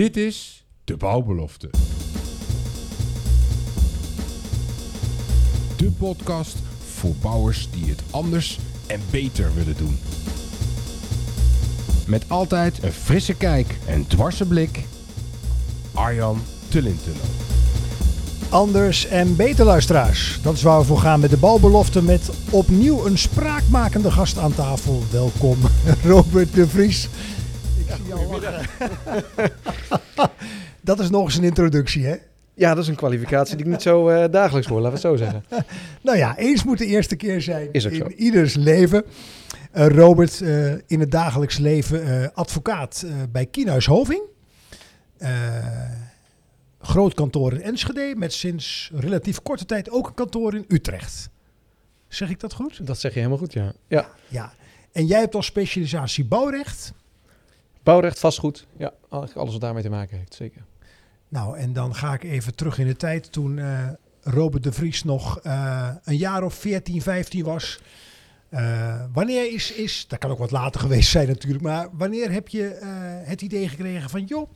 Dit is De Bouwbelofte. De podcast voor bouwers die het anders en beter willen doen. Met altijd een frisse kijk en dwarse blik. Arjan Tullintunnel. Anders en beter luisteraars. Dat is waar we voor gaan met de balbelofte met opnieuw een spraakmakende gast aan tafel. Welkom Robert de Vries. Ik zie jou lachen. Dat is nog eens een introductie hè? Ja, dat is een kwalificatie die ik niet zo eh, dagelijks hoor, laten we het zo zeggen. Nou ja, eens moet de eerste keer zijn Is ook in zo. ieders leven. Eh, Robert, eh, in het dagelijks leven eh, advocaat eh, bij Kienhuis Hoving. Eh, groot kantoor in Enschede met sinds relatief korte tijd ook een kantoor in Utrecht. Zeg ik dat goed? Dat zeg je helemaal goed, ja. Ja, Ja. En jij hebt als specialisatie bouwrecht. Bouwrecht, vastgoed. Ja, eigenlijk alles wat daarmee te maken heeft, zeker. Nou, en dan ga ik even terug in de tijd toen eh, Robert de Vries nog eh, een jaar of 14, 15 was. Eh, wanneer is, is, dat kan ook wat later geweest zijn natuurlijk, maar wanneer heb je het idee gekregen van, joh,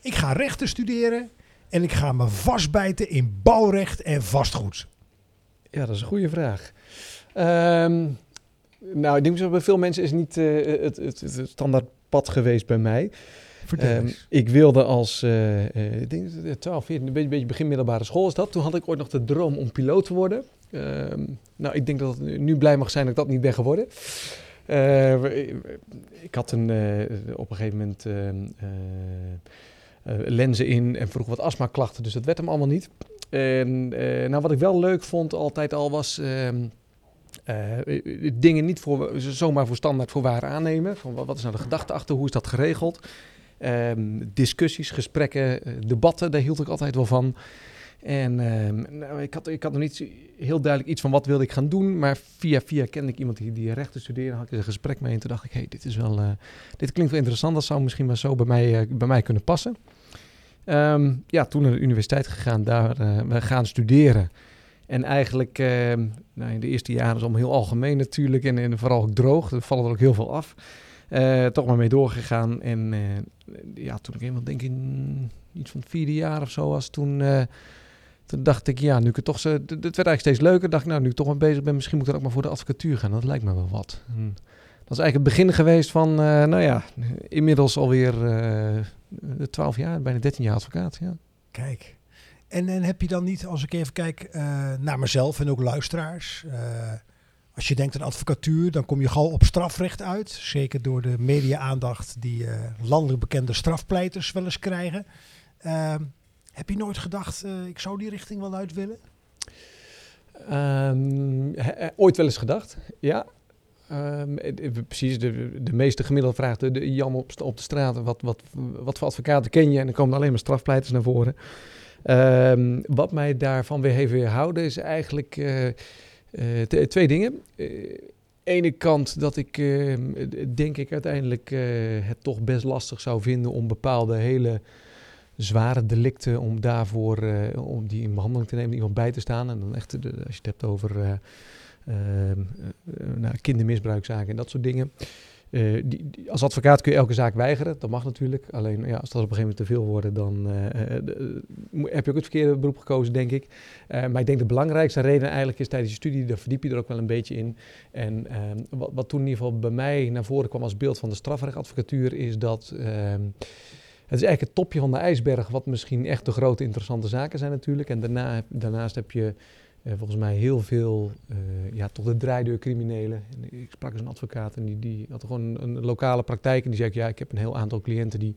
ik ga rechten studeren en ik ga me vastbijten in bouwrecht en vastgoed? Ja, dat is een goede vraag. Ehm, nou, ik denk dat bij veel mensen is niet het, het, het, het standaard pad geweest bij mij. Ehm, ik wilde als, eh, ik denk dat het 12, 14, een beetje, beetje begin middelbare school is dat. Toen had ik ooit nog de droom om piloot te worden. Ehm, nou, ik denk dat het nu blij mag zijn dat ik dat niet ben geworden. Eh, we- ik had een, eh, op een gegeven moment ehm, lenzen in en vroeg wat astmaklachten, dus dat werd hem allemaal niet. En nou, wat ik wel leuk vond altijd al was ehm, eh, dingen niet voor, zomaar voor standaard voor waar aannemen. Van wat is nou de gedachte achter, hoe is dat geregeld? Ehm, discussies, gesprekken, eh, debatten, daar hield ik altijd wel van. En ehm, nou, ik, had, ik had nog niet heel duidelijk iets van wat wilde ik gaan doen. Maar via via kende ik iemand die, die rechten studeerde. Had ik er een gesprek mee en toen dacht ik, hey, dit, is wel, eh, dit klinkt wel interessant. Dat zou misschien wel zo bij mij, eh, bij mij kunnen passen. Ehm, ja, toen naar de universiteit gegaan, daar eh, we gaan studeren. En eigenlijk, ehm, nou, in de eerste jaren is het heel algemeen natuurlijk. En, vooral ook droog, er vallen er ook heel veel af. Eh, toch maar mee doorgegaan. En eh, ja, toen ik eenmaal denk in iets van het vierde jaar of zo was, toen, eh, toen dacht ik, ja, nu ik het toch het werd eigenlijk steeds leuker. Dacht ik, nou, nu ik toch maar bezig ben, misschien moet ik ook maar voor de advocatuur gaan. Dat lijkt me wel wat. En dat is eigenlijk het begin geweest van, eh, nou ja, inmiddels alweer eh 12 jaar, bijna 13 jaar advocaat. Ja. Kijk. En, en heb je dan niet, als ik even kijk eh, naar mezelf en ook luisteraars. eh, als je denkt aan advocatuur, dan kom je gauw op strafrecht uit. Zeker door de media-aandacht die eh, landelijk bekende strafpleiters wel eens krijgen. Ehm, heb je nooit gedacht, ik zou die richting wel uit willen? Ehm, ooit wel eens gedacht, ja. Ehm, eh, eh, precies, de, de meeste gemiddelde vraagt de, de op, op de straat, wat, wat, wat voor advocaten ken je? En dan komen alleen maar strafpleiters naar voren. Ehm, wat mij daarvan weer heeft weerhouden is eigenlijk eh, eh, twee dingen. Eh, ene kant dat ik, eh, denk ik uiteindelijk het toch best lastig zou vinden om bepaalde hele zware delicten, om daarvoor, om die in behandeling te nemen, iemand bij te staan. En dan echt, als je het hebt over ehm, nou, kindermisbruikzaken en dat soort dingen. Eh, als advocaat kun je elke zaak weigeren, dat mag natuurlijk. Alleen ja, als dat op een gegeven moment te veel wordt, dan eh, eh, heb je ook het verkeerde beroep gekozen, denk ik. Maar ik denk de belangrijkste reden eigenlijk is tijdens je studie, daar verdiep je er ook wel een beetje in. En ehm, wat, wat toen in ieder geval bij mij naar voren kwam als beeld van de strafrechtadvocatuur, is dat ehm, het is eigenlijk het topje van de ijsberg, wat misschien echt de grote interessante zaken zijn natuurlijk. En daarna, daarnaast heb je volgens mij heel veel, eh, ja, tot de draaideurcriminelen. En ik sprak eens een advocaat en die, die had gewoon een, lokale praktijk. En die zei, ik, ja, ik heb een heel aantal cliënten die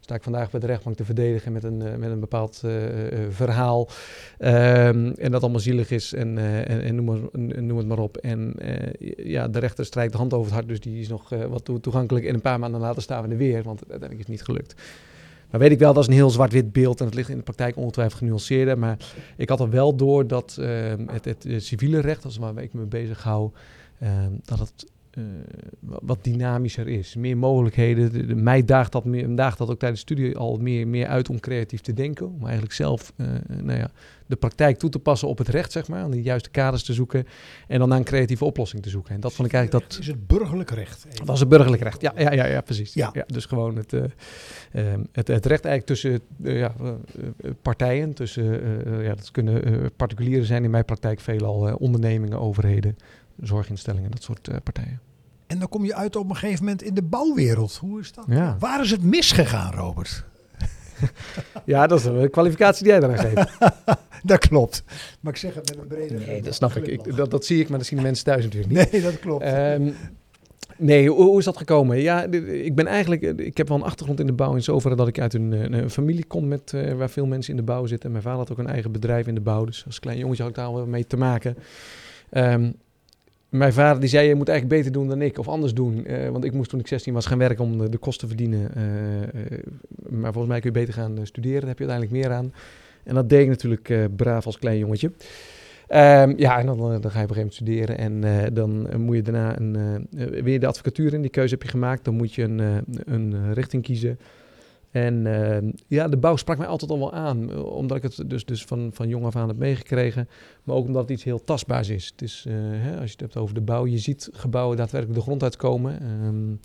sta ik vandaag bij de rechtbank te verdedigen met een, eh, met een bepaald eh, eh, verhaal. Ehm, en dat allemaal zielig is en, eh, en, noem, het maar op. En eh, ja, de rechter strijkt de hand over het hart, dus die is nog eh, wat toe- toegankelijk. En een paar maanden later staan we er weer, want uiteindelijk is het niet gelukt. Maar weet ik wel, dat is een heel zwart-wit beeld en het ligt in de praktijk ongetwijfeld genuanceerder. Maar ik had er wel door dat ehm, het, het, eh, civiele recht, dat is waar ik me bezig hou, ehm, dat het eh, wat dynamischer is. Meer mogelijkheden. De, de, mij daagt dat, meer, daagt dat ook tijdens de studie al meer, meer uit om creatief te denken. Om eigenlijk zelf uh, nou ja, de praktijk toe te passen op het recht, zeg maar. Om de juiste kaders te zoeken. En dan naar een creatieve oplossing te zoeken. En dat vond ik eigenlijk dat... Is het burgerlijk recht? Dat was het burgerlijk recht, ja, ja, ja, ja precies. Ja. ja dus gewoon het, uh, het, het recht eigenlijk tussen ja, partijen. Tussen, ja, dat kunnen particulieren zijn in mijn praktijk veelal ondernemingen, overheden zorginstellingen, dat soort uh, partijen. En dan kom je uit op een gegeven moment in de bouwwereld. Hoe is dat? Ja. Waar is het misgegaan, Robert? ja, dat is een kwalificatie die jij daaraan geeft. dat klopt. Maar ik zeg het met een brede... Nee, dat snap ik. ik. dat, dat zie ik, maar dat zien de mensen thuis natuurlijk niet. Nee, dat klopt. Um, Nee, hoe, hoe, is dat gekomen? Ja, ik ben eigenlijk, ik heb wel een achtergrond in de bouw in zoverre dat ik uit een, een familie kom met, uh, waar veel mensen in de bouw zitten. En mijn vader had ook een eigen bedrijf in de bouw, dus als klein jongetje had ik daar wel mee te maken. Um, mijn vader die zei, je moet eigenlijk beter doen dan ik of anders doen. Uh, want ik moest toen ik 16 was gaan werken om de, kosten te verdienen. Uh, maar volgens mij kun je beter gaan studeren, daar heb je uiteindelijk meer aan. En dat deed ik natuurlijk braaf als klein jongetje. Um, ja, en dan, dan ga je op een gegeven moment studeren en dan moet je daarna een, weer de advocatuur in. Die keuze heb je gemaakt, dan moet je een, een richting kiezen. En uh, ja, de bouw sprak mij altijd al wel aan, eh, omdat ik het dus, dus van, van jong af aan heb meegekregen. Maar ook omdat het iets heel tastbaars is. Het is uh, hè, als je het hebt over de bouw, je ziet gebouwen daadwerkelijk de grond uitkomen. Um,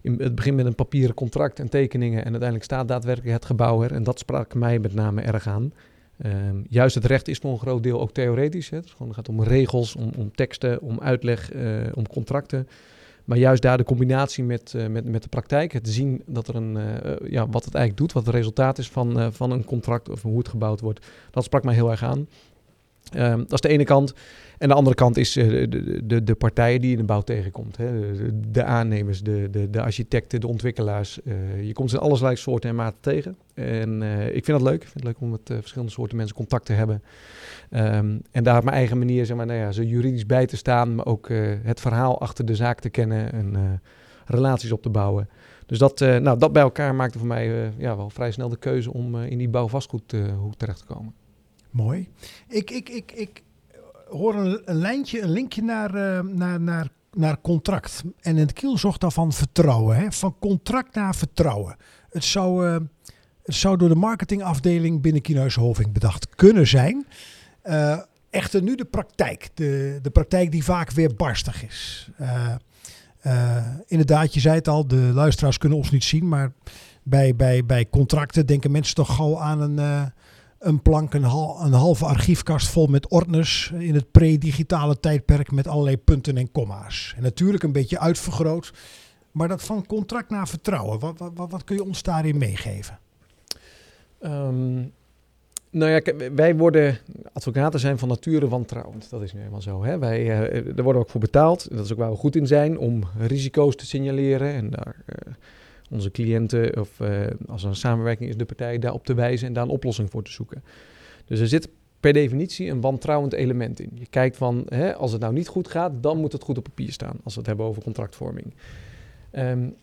in het begin met een papieren contract en tekeningen en uiteindelijk staat daadwerkelijk het gebouw er. En dat sprak mij met name erg aan. Um, juist het recht is voor een groot deel ook theoretisch. Hè. Het, gewoon, gaat om regels, om, om teksten, om uitleg, om contracten. Maar juist daar de combinatie met, uh, met, met de praktijk, het zien dat er een, uh, ja, wat het eigenlijk doet, wat het resultaat is van, van een contract of hoe het gebouwd wordt, dat sprak mij heel erg aan. Um, dat is de ene kant. En de andere kant is de, de, de, partijen die je in de bouw tegenkomt. Hè. De, aannemers, de, de, architecten, de ontwikkelaars. je komt ze in allerlei soorten en maten tegen. En ik vind dat leuk. Ik vind het leuk om met verschillende soorten mensen contact te hebben. Um, en daar op mijn eigen manier zeg maar, nou ja, zo juridisch bij te staan, maar ook het verhaal achter de zaak te kennen en relaties op te bouwen. Dus dat, nou, dat bij elkaar maakte voor mij ja, wel vrij snel de keuze om in die bouwvastgoedhoek terecht te komen. Mooi. Ik, ik, ik, ik hoor een, een lijntje, een linkje naar, naar, naar, naar contract. En het kiel zocht daarvan vertrouwen. Hè? Van contract naar vertrouwen. Het zou, het zou door de marketingafdeling binnen Kienhuis bedacht kunnen zijn. Uh, echter nu de praktijk. De, de praktijk die vaak weer barstig is. Inderdaad, je zei het al, de luisteraars kunnen ons niet zien. Maar bij, bij, bij contracten denken mensen toch gauw aan een, een plank, een, hal, een halve archiefkast vol met ordners. In het pre-digitale tijdperk met allerlei punten en komma's. En natuurlijk een beetje uitvergroot. Maar dat van contract naar vertrouwen, wat, wat, wat kun je ons daarin meegeven? Um, nou ja, wij worden, advocaten zijn van nature wantrouwend. Dat is nu helemaal zo. Hè? Wij, uh, daar worden we ook voor betaald. Dat is ook waar we goed in zijn, om risico's te signaleren. En daar uh, onze cliënten, of uh, als er een samenwerking is, de partij daarop te wijzen en daar een oplossing voor te zoeken. Dus er zit per definitie een wantrouwend element in. Je kijkt van, hè, als het nou niet goed gaat, dan moet het goed op papier staan. Als we het hebben over contractvorming. Um,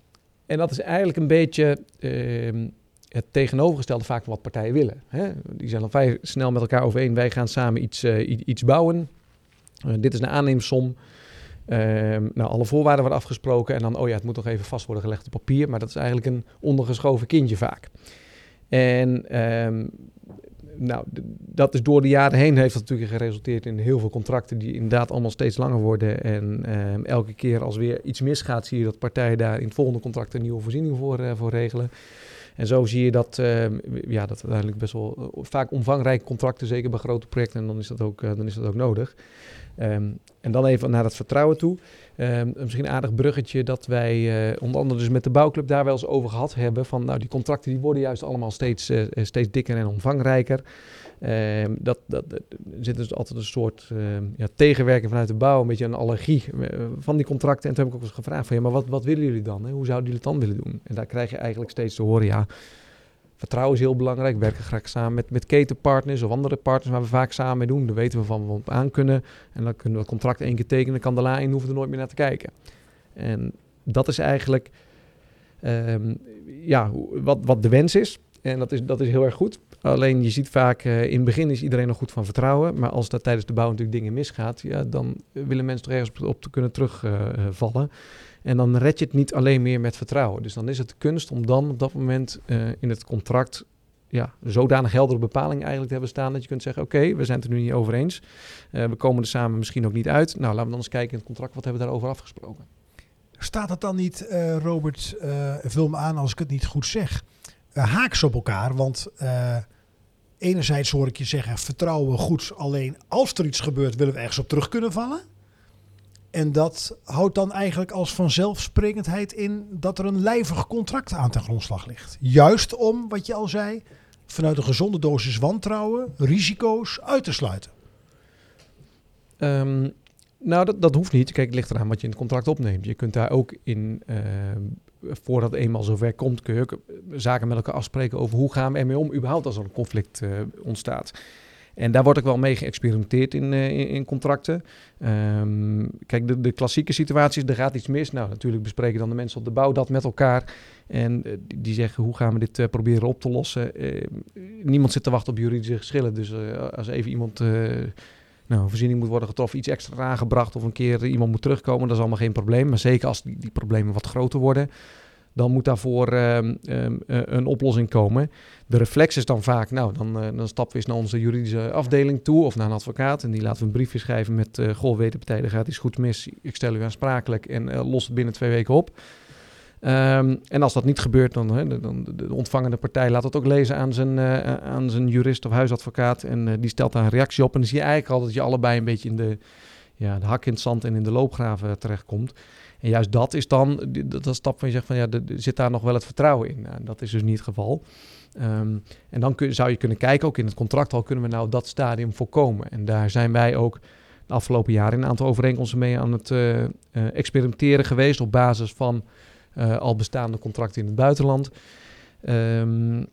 en dat is eigenlijk een beetje... Uh, het tegenovergestelde vaak wat partijen willen. Hè? Die zijn al vrij snel met elkaar overeen. Wij gaan samen iets, uh, iets bouwen. Uh, dit is een aanneemsom. Uh, nou, alle voorwaarden worden afgesproken. En dan, oh ja, het moet nog even vast worden gelegd op papier. Maar dat is eigenlijk een ondergeschoven kindje vaak. En um, nou, dat is door de jaren heen heeft dat natuurlijk geresulteerd in heel veel contracten die inderdaad allemaal steeds langer worden. En uh, elke keer als weer iets misgaat, zie je dat partijen daar in het volgende contract een nieuwe voorziening voor, uh, voor regelen. En zo zie je dat, uh, ja, dat uiteindelijk best wel uh, vaak omvangrijke contracten, zeker bij grote projecten, en dan is dat ook, uh, dan is dat ook nodig. Um, en dan even naar het vertrouwen toe. Um, misschien een aardig bruggetje dat wij onder andere dus met de bouwclub daar wel eens over gehad hebben. Van nou, die contracten die worden juist allemaal steeds, steeds dikker en omvangrijker. Um, dat, dat, er zit dus altijd een soort uh, ja, tegenwerking vanuit de bouw, een beetje een allergie uh, van die contracten. En toen heb ik ook eens gevraagd van ja, maar wat, wat willen jullie dan? Hè? Hoe zouden jullie het dan willen doen? En daar krijg je eigenlijk steeds te horen, ja, vertrouwen is heel belangrijk. We werken graag samen met, met ketenpartners of andere partners waar we vaak samen mee doen. Dan weten we van we op aan kunnen. En dan kunnen we het contract één keer tekenen, kan de la in, hoeven er nooit meer naar te kijken. En dat is eigenlijk um, ja, wat, wat de wens is. En dat is, dat is heel erg goed. Alleen je ziet vaak, in het begin is iedereen nog goed van vertrouwen. Maar als dat tijdens de bouw natuurlijk dingen misgaat, ja, dan willen mensen toch ergens op, op te kunnen terugvallen. en dan red je het niet alleen meer met vertrouwen. Dus dan is het de kunst om dan op dat moment in het contract ja, zodanig heldere bepaling eigenlijk te hebben staan dat je kunt zeggen: Oké, we zijn het er nu niet over eens. We komen er samen misschien ook niet uit. Nou, laten we dan eens kijken in het contract, wat hebben we daarover afgesproken? Staat het dan niet, Robert, vul me aan als ik het niet goed zeg, haaks op elkaar? Want enerzijds hoor ik je zeggen: vertrouwen goed, alleen als er iets gebeurt, willen we ergens op terug kunnen vallen. En dat houdt dan eigenlijk als vanzelfsprekendheid in dat er een lijvig contract aan ten grondslag ligt. Juist om, wat je al zei, vanuit een gezonde dosis wantrouwen, risico's uit te sluiten. Um, nou, dat, dat hoeft niet. Kijk, het ligt eraan wat je in het contract opneemt. Je kunt daar ook in, uh, voordat het eenmaal zover komt, kun je ook zaken met elkaar afspreken over hoe gaan we ermee om, überhaupt als er een conflict uh, ontstaat. En daar wordt ook wel mee geëxperimenteerd in, uh, in, contracten. Um, kijk, de, de klassieke situaties, er gaat iets mis. Nou, natuurlijk bespreken dan de mensen op de bouw dat met elkaar. En die zeggen, hoe gaan we dit proberen op te lossen? niemand zit te wachten op juridische geschillen. Dus als even iemand... nou, voorziening moet worden getroffen, iets extra aangebracht of een keer iemand moet terugkomen, dat is allemaal geen probleem. Maar zeker als die, die problemen wat groter worden, dan moet daarvoor um, um, een oplossing komen. De reflex is dan vaak, nou, dan, uh, dan stappen we eens naar onze juridische afdeling toe of naar een advocaat. En die laten we een briefje schrijven met, uh, goh, weet de partij, er gaat iets goed mis. Ik stel u aansprakelijk en los het binnen twee weken op. Um, en als dat niet gebeurt, dan, hè, dan de, de ontvangende partij laat het ook lezen aan zijn, aan zijn jurist of huisadvocaat. En die stelt daar een reactie op. En dan zie je eigenlijk al dat je allebei een beetje in de, ja, de hak in het zand en in de loopgraven terechtkomt. En juist dat is dan, dat stap van je zegt van ja, er zit daar nog wel het vertrouwen in. Nou, dat is dus niet het geval. Um, en dan kun, zou je kunnen kijken, ook in het contract al, kunnen we nou dat stadium voorkomen? En daar zijn wij ook de afgelopen jaren een aantal overeenkomsten mee aan het uh, experimenteren geweest op basis van uh, al bestaande contracten in het buitenland. Um,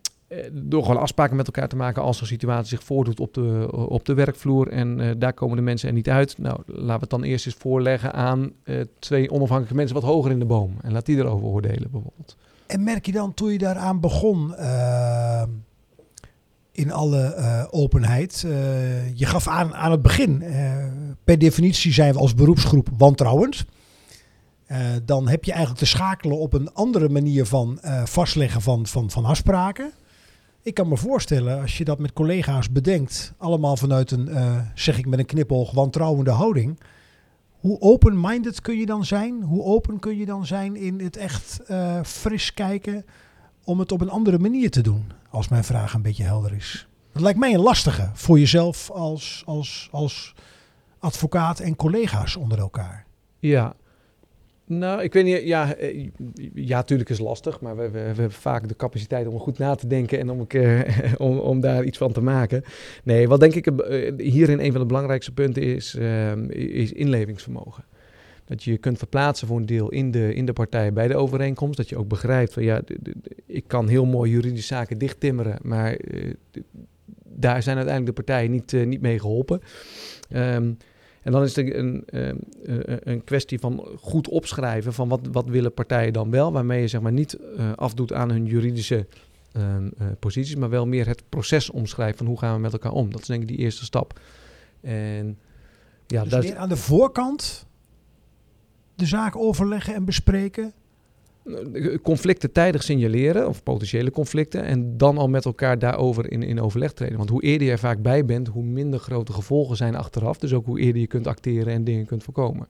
door gewoon afspraken met elkaar te maken als een situatie zich voordoet op de, op de werkvloer en uh, daar komen de mensen er niet uit. Nou, laten we het dan eerst eens voorleggen aan twee onafhankelijke mensen wat hoger in de boom. En laat die erover oordelen bijvoorbeeld. En merk je dan toen je daaraan begon, in alle openheid, je gaf aan aan het begin, per definitie zijn we als beroepsgroep wantrouwend. Dan heb je eigenlijk te schakelen op een andere manier van vastleggen van, van, van afspraken. Ik kan me voorstellen, als je dat met collega's bedenkt, allemaal vanuit een, uh, zeg ik met een knipoog, wantrouwende houding. Hoe open-minded kun je dan zijn? Hoe open kun je dan zijn in het echt fris kijken om het op een andere manier te doen? Als mijn vraag een beetje helder is. Dat lijkt mij een lastige voor jezelf als, als, als advocaat en collega's onder elkaar. Ja, nou, ik weet niet. Ja, eh, ja natuurlijk is lastig. Maar we, we, hebben vaak de capaciteit om goed na te denken en om, om, om daar iets van te maken. Nee, wat denk ik uh, hierin een van de belangrijkste punten is, uh, is inlevingsvermogen. Dat je je kunt verplaatsen voor een deel in de, in de partij bij de overeenkomst. Dat je ook begrijpt van ja, ik kan heel mooi juridische zaken dichttimmeren. Maar daar zijn uiteindelijk de partijen niet, niet mee geholpen. Um, en dan is het een, een, een kwestie van goed opschrijven van wat, wat willen partijen dan wel, waarmee je zeg maar niet uh, afdoet aan hun juridische uh, posities, maar wel meer het proces omschrijven van hoe gaan we met elkaar om. Dat is denk ik die eerste stap. En ja, dus meer aan de voorkant de zaak overleggen en bespreken conflicten tijdig signaleren, of potentiële conflicten, en dan al met elkaar daarover in, in overleg treden. Want hoe eerder je er vaak bij bent, hoe minder grote gevolgen zijn achteraf. Dus ook hoe eerder je kunt acteren en dingen kunt voorkomen.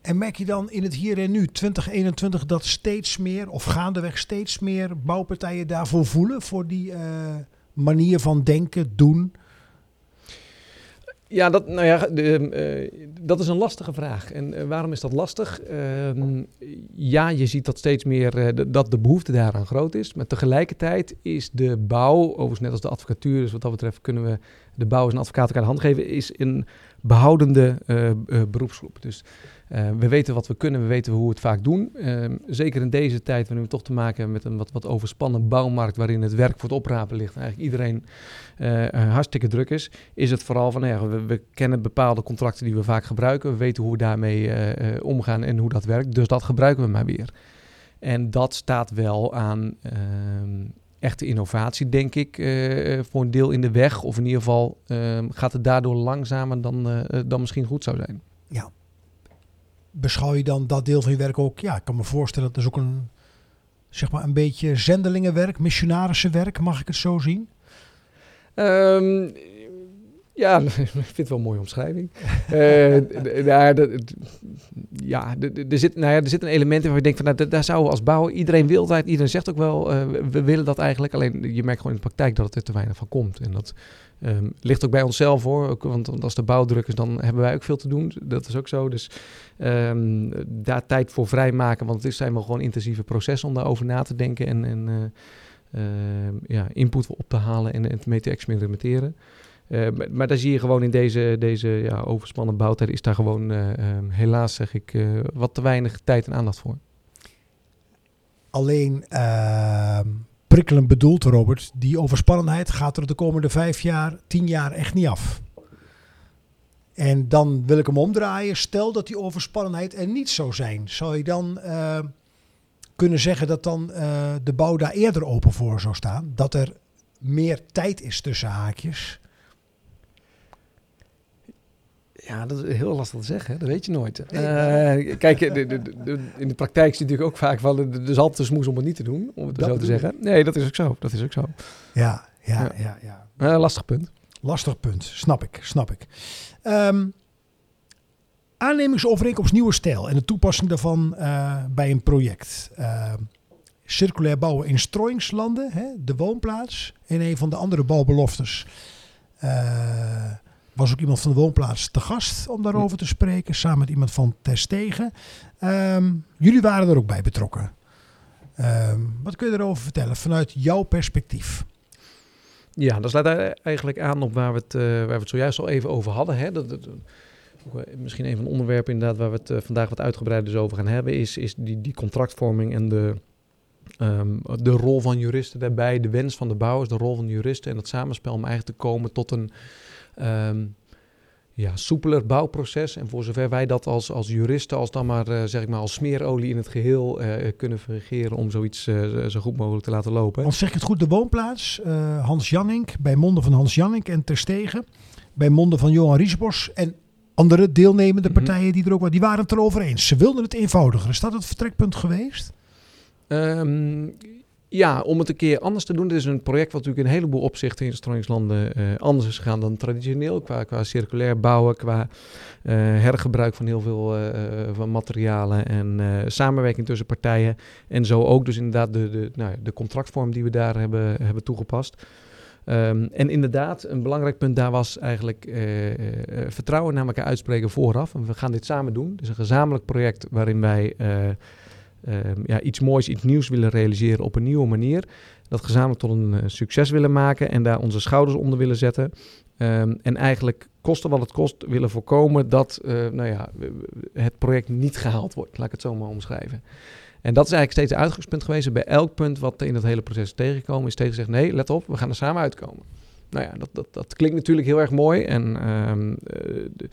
En merk je dan in het hier en nu 2021 dat steeds meer, of gaandeweg steeds meer bouwpartijen daarvoor voelen, voor die uh, manier van denken, doen? Ja, dat, nou ja, de, uh, dat is een lastige vraag. En uh, waarom is dat lastig? Uh, ja, je ziet dat steeds meer de, dat de behoefte daaraan groot is. Maar tegelijkertijd is de bouw, overigens net als de advocatuur, dus wat dat betreft kunnen we de bouw als een advocaat elkaar de hand geven, is een behoudende beroepsgroep. Dus uh, we weten wat we kunnen, we weten hoe we het vaak doen. Uh, zeker in deze tijd, wanneer we toch te maken hebben met een wat, wat overspannen bouwmarkt, waarin het werk voor het oprapen ligt, en eigenlijk iedereen uh, hartstikke druk is, is het vooral van, nou we, kennen bepaalde contracten die we vaak gebruiken, we weten hoe we daarmee omgaan en hoe dat werkt, dus dat gebruiken we maar weer. En dat staat wel aan, ehm, echte innovatie, denk ik, eh, voor een deel in de weg. Of in ieder geval ehm, gaat het daardoor langzamer dan, eh, dan misschien goed zou zijn. Ja. Beschouw je dan dat deel van je werk ook? Ja, ik kan me voorstellen dat is ook een, zeg maar, een beetje zendelingenwerk, missionarissenwerk, mag ik het zo zien? Ehm, ja, ik vind het wel een mooie omschrijving. Ja, er zit, nou ja, er zit een element in waar je denkt van, nou, daar zouden we als bouwer, iedereen wil dat, iedereen zegt ook wel, eh, we willen dat eigenlijk. Alleen je merkt gewoon in de praktijk dat het er te weinig van komt. En dat ehm, ligt ook bij onszelf hoor, ook, want, als de bouw druk is, dan hebben wij ook veel te doen. Dat is ook zo. Dus ehm, daar tijd voor vrijmaken, want het is- zijn wel gewoon intensieve processen om daarover na te denken en, en eh, ehm, ja, input op te halen en, en mee te experimenteren. Maar, daar zie je gewoon in deze, deze ja, overspannen bouwtijd is daar gewoon eh, helaas zeg ik eh, wat te weinig tijd en aandacht voor. Alleen prikkelend bedoeld, Robert, die overspannenheid gaat er de komende vijf jaar, tien jaar echt niet af. En dan wil ik hem omdraaien. Stel dat die overspannenheid er niet zou zijn. Zou je dan eh, kunnen zeggen dat dan eh, de bouw daar eerder open voor zou staan? Dat er meer tijd is tussen haakjes? Ja, dat is heel lastig te zeggen, hè? dat weet je nooit. Eh, kijk, de, de, de- in de praktijk zie je natuurlijk ook vaak van, er is altijd een smoes om het niet te doen, om het Dat zo te zeggen. Nee, dat is ook zo. Dat is ook zo. Ja, ja, Ja. ja, ja. Eh, lastig punt. Lastig punt, snap ik, snap ik. Ehm, aannemingsovereenkomst nieuwe stijl en de toepassing daarvan eh, bij een project. Ehm, circulair bouwen in strooingslanden, hè, de woonplaats. En een van de andere bouwbeloftes was ook iemand van de woonplaats te gast om daarover te spreken, samen met iemand van Terstegen. Ehm jullie waren er ook bij betrokken. Ehm, wat kun je erover vertellen vanuit jouw perspectief? Ja, dat sluit e- eigenlijk aan op waar we het, eh, waar we het zojuist al even over hadden. Hè? Dat, misschien een van de onderwerpen inderdaad waar we het eh, vandaag wat uitgebreider dus over gaan hebben, is, is die, die contractvorming en de, ehm, de rol van juristen daarbij, de wens van de bouwers, de rol van de juristen en het samenspel om eigenlijk te komen tot een ehm, ja, soepeler bouwproces. En voor zover wij dat als, als juristen, als dan maar, eh, zeg ik maar, als smeerolie in het geheel eh, kunnen vergeren om zoiets eh, zo goed mogelijk te laten lopen. Want zeg ik het goed, de woonplaats, Hans Jannink, bij monden van Hans Jannink en Terstegen, bij monden van Johan Riesbos en andere deelnemende Mhm. partijen die er ook waren, die waren het erover eens. Ze wilden het eenvoudiger. Is dat het vertrekpunt geweest? Ehm, ja, om het een keer anders te doen. Dit is een project wat natuurlijk in een heleboel opzichten in strooingslanden eh anders is gegaan dan traditioneel. Qua, qua circulair bouwen, qua eh, hergebruik van heel veel eh, van materialen en samenwerking tussen partijen. En zo ook dus inderdaad de, de, nou, ja, de contractvorm die we daar hebben, hebben toegepast. Ehm, en inderdaad, een belangrijk punt daar was eigenlijk vertrouwen naar elkaar uitspreken vooraf. We gaan dit samen doen. Het is een gezamenlijk project waarin wij ehm, ja, iets moois, iets nieuws willen realiseren op een nieuwe manier. Dat gezamenlijk tot een eh, succes willen maken en daar onze schouders onder willen zetten. Ehm, en eigenlijk koste wat het kost willen voorkomen dat eh, nou ja, het project niet gehaald wordt. Laat ik het zo maar omschrijven. En dat is eigenlijk steeds het uitgangspunt geweest. Bij elk punt wat in het hele proces is tegengekomen, is tegen gezegd: nee, let op, we gaan er samen uitkomen. Nou ja, dat, dat, dat klinkt natuurlijk heel erg mooi. En ehm, eh,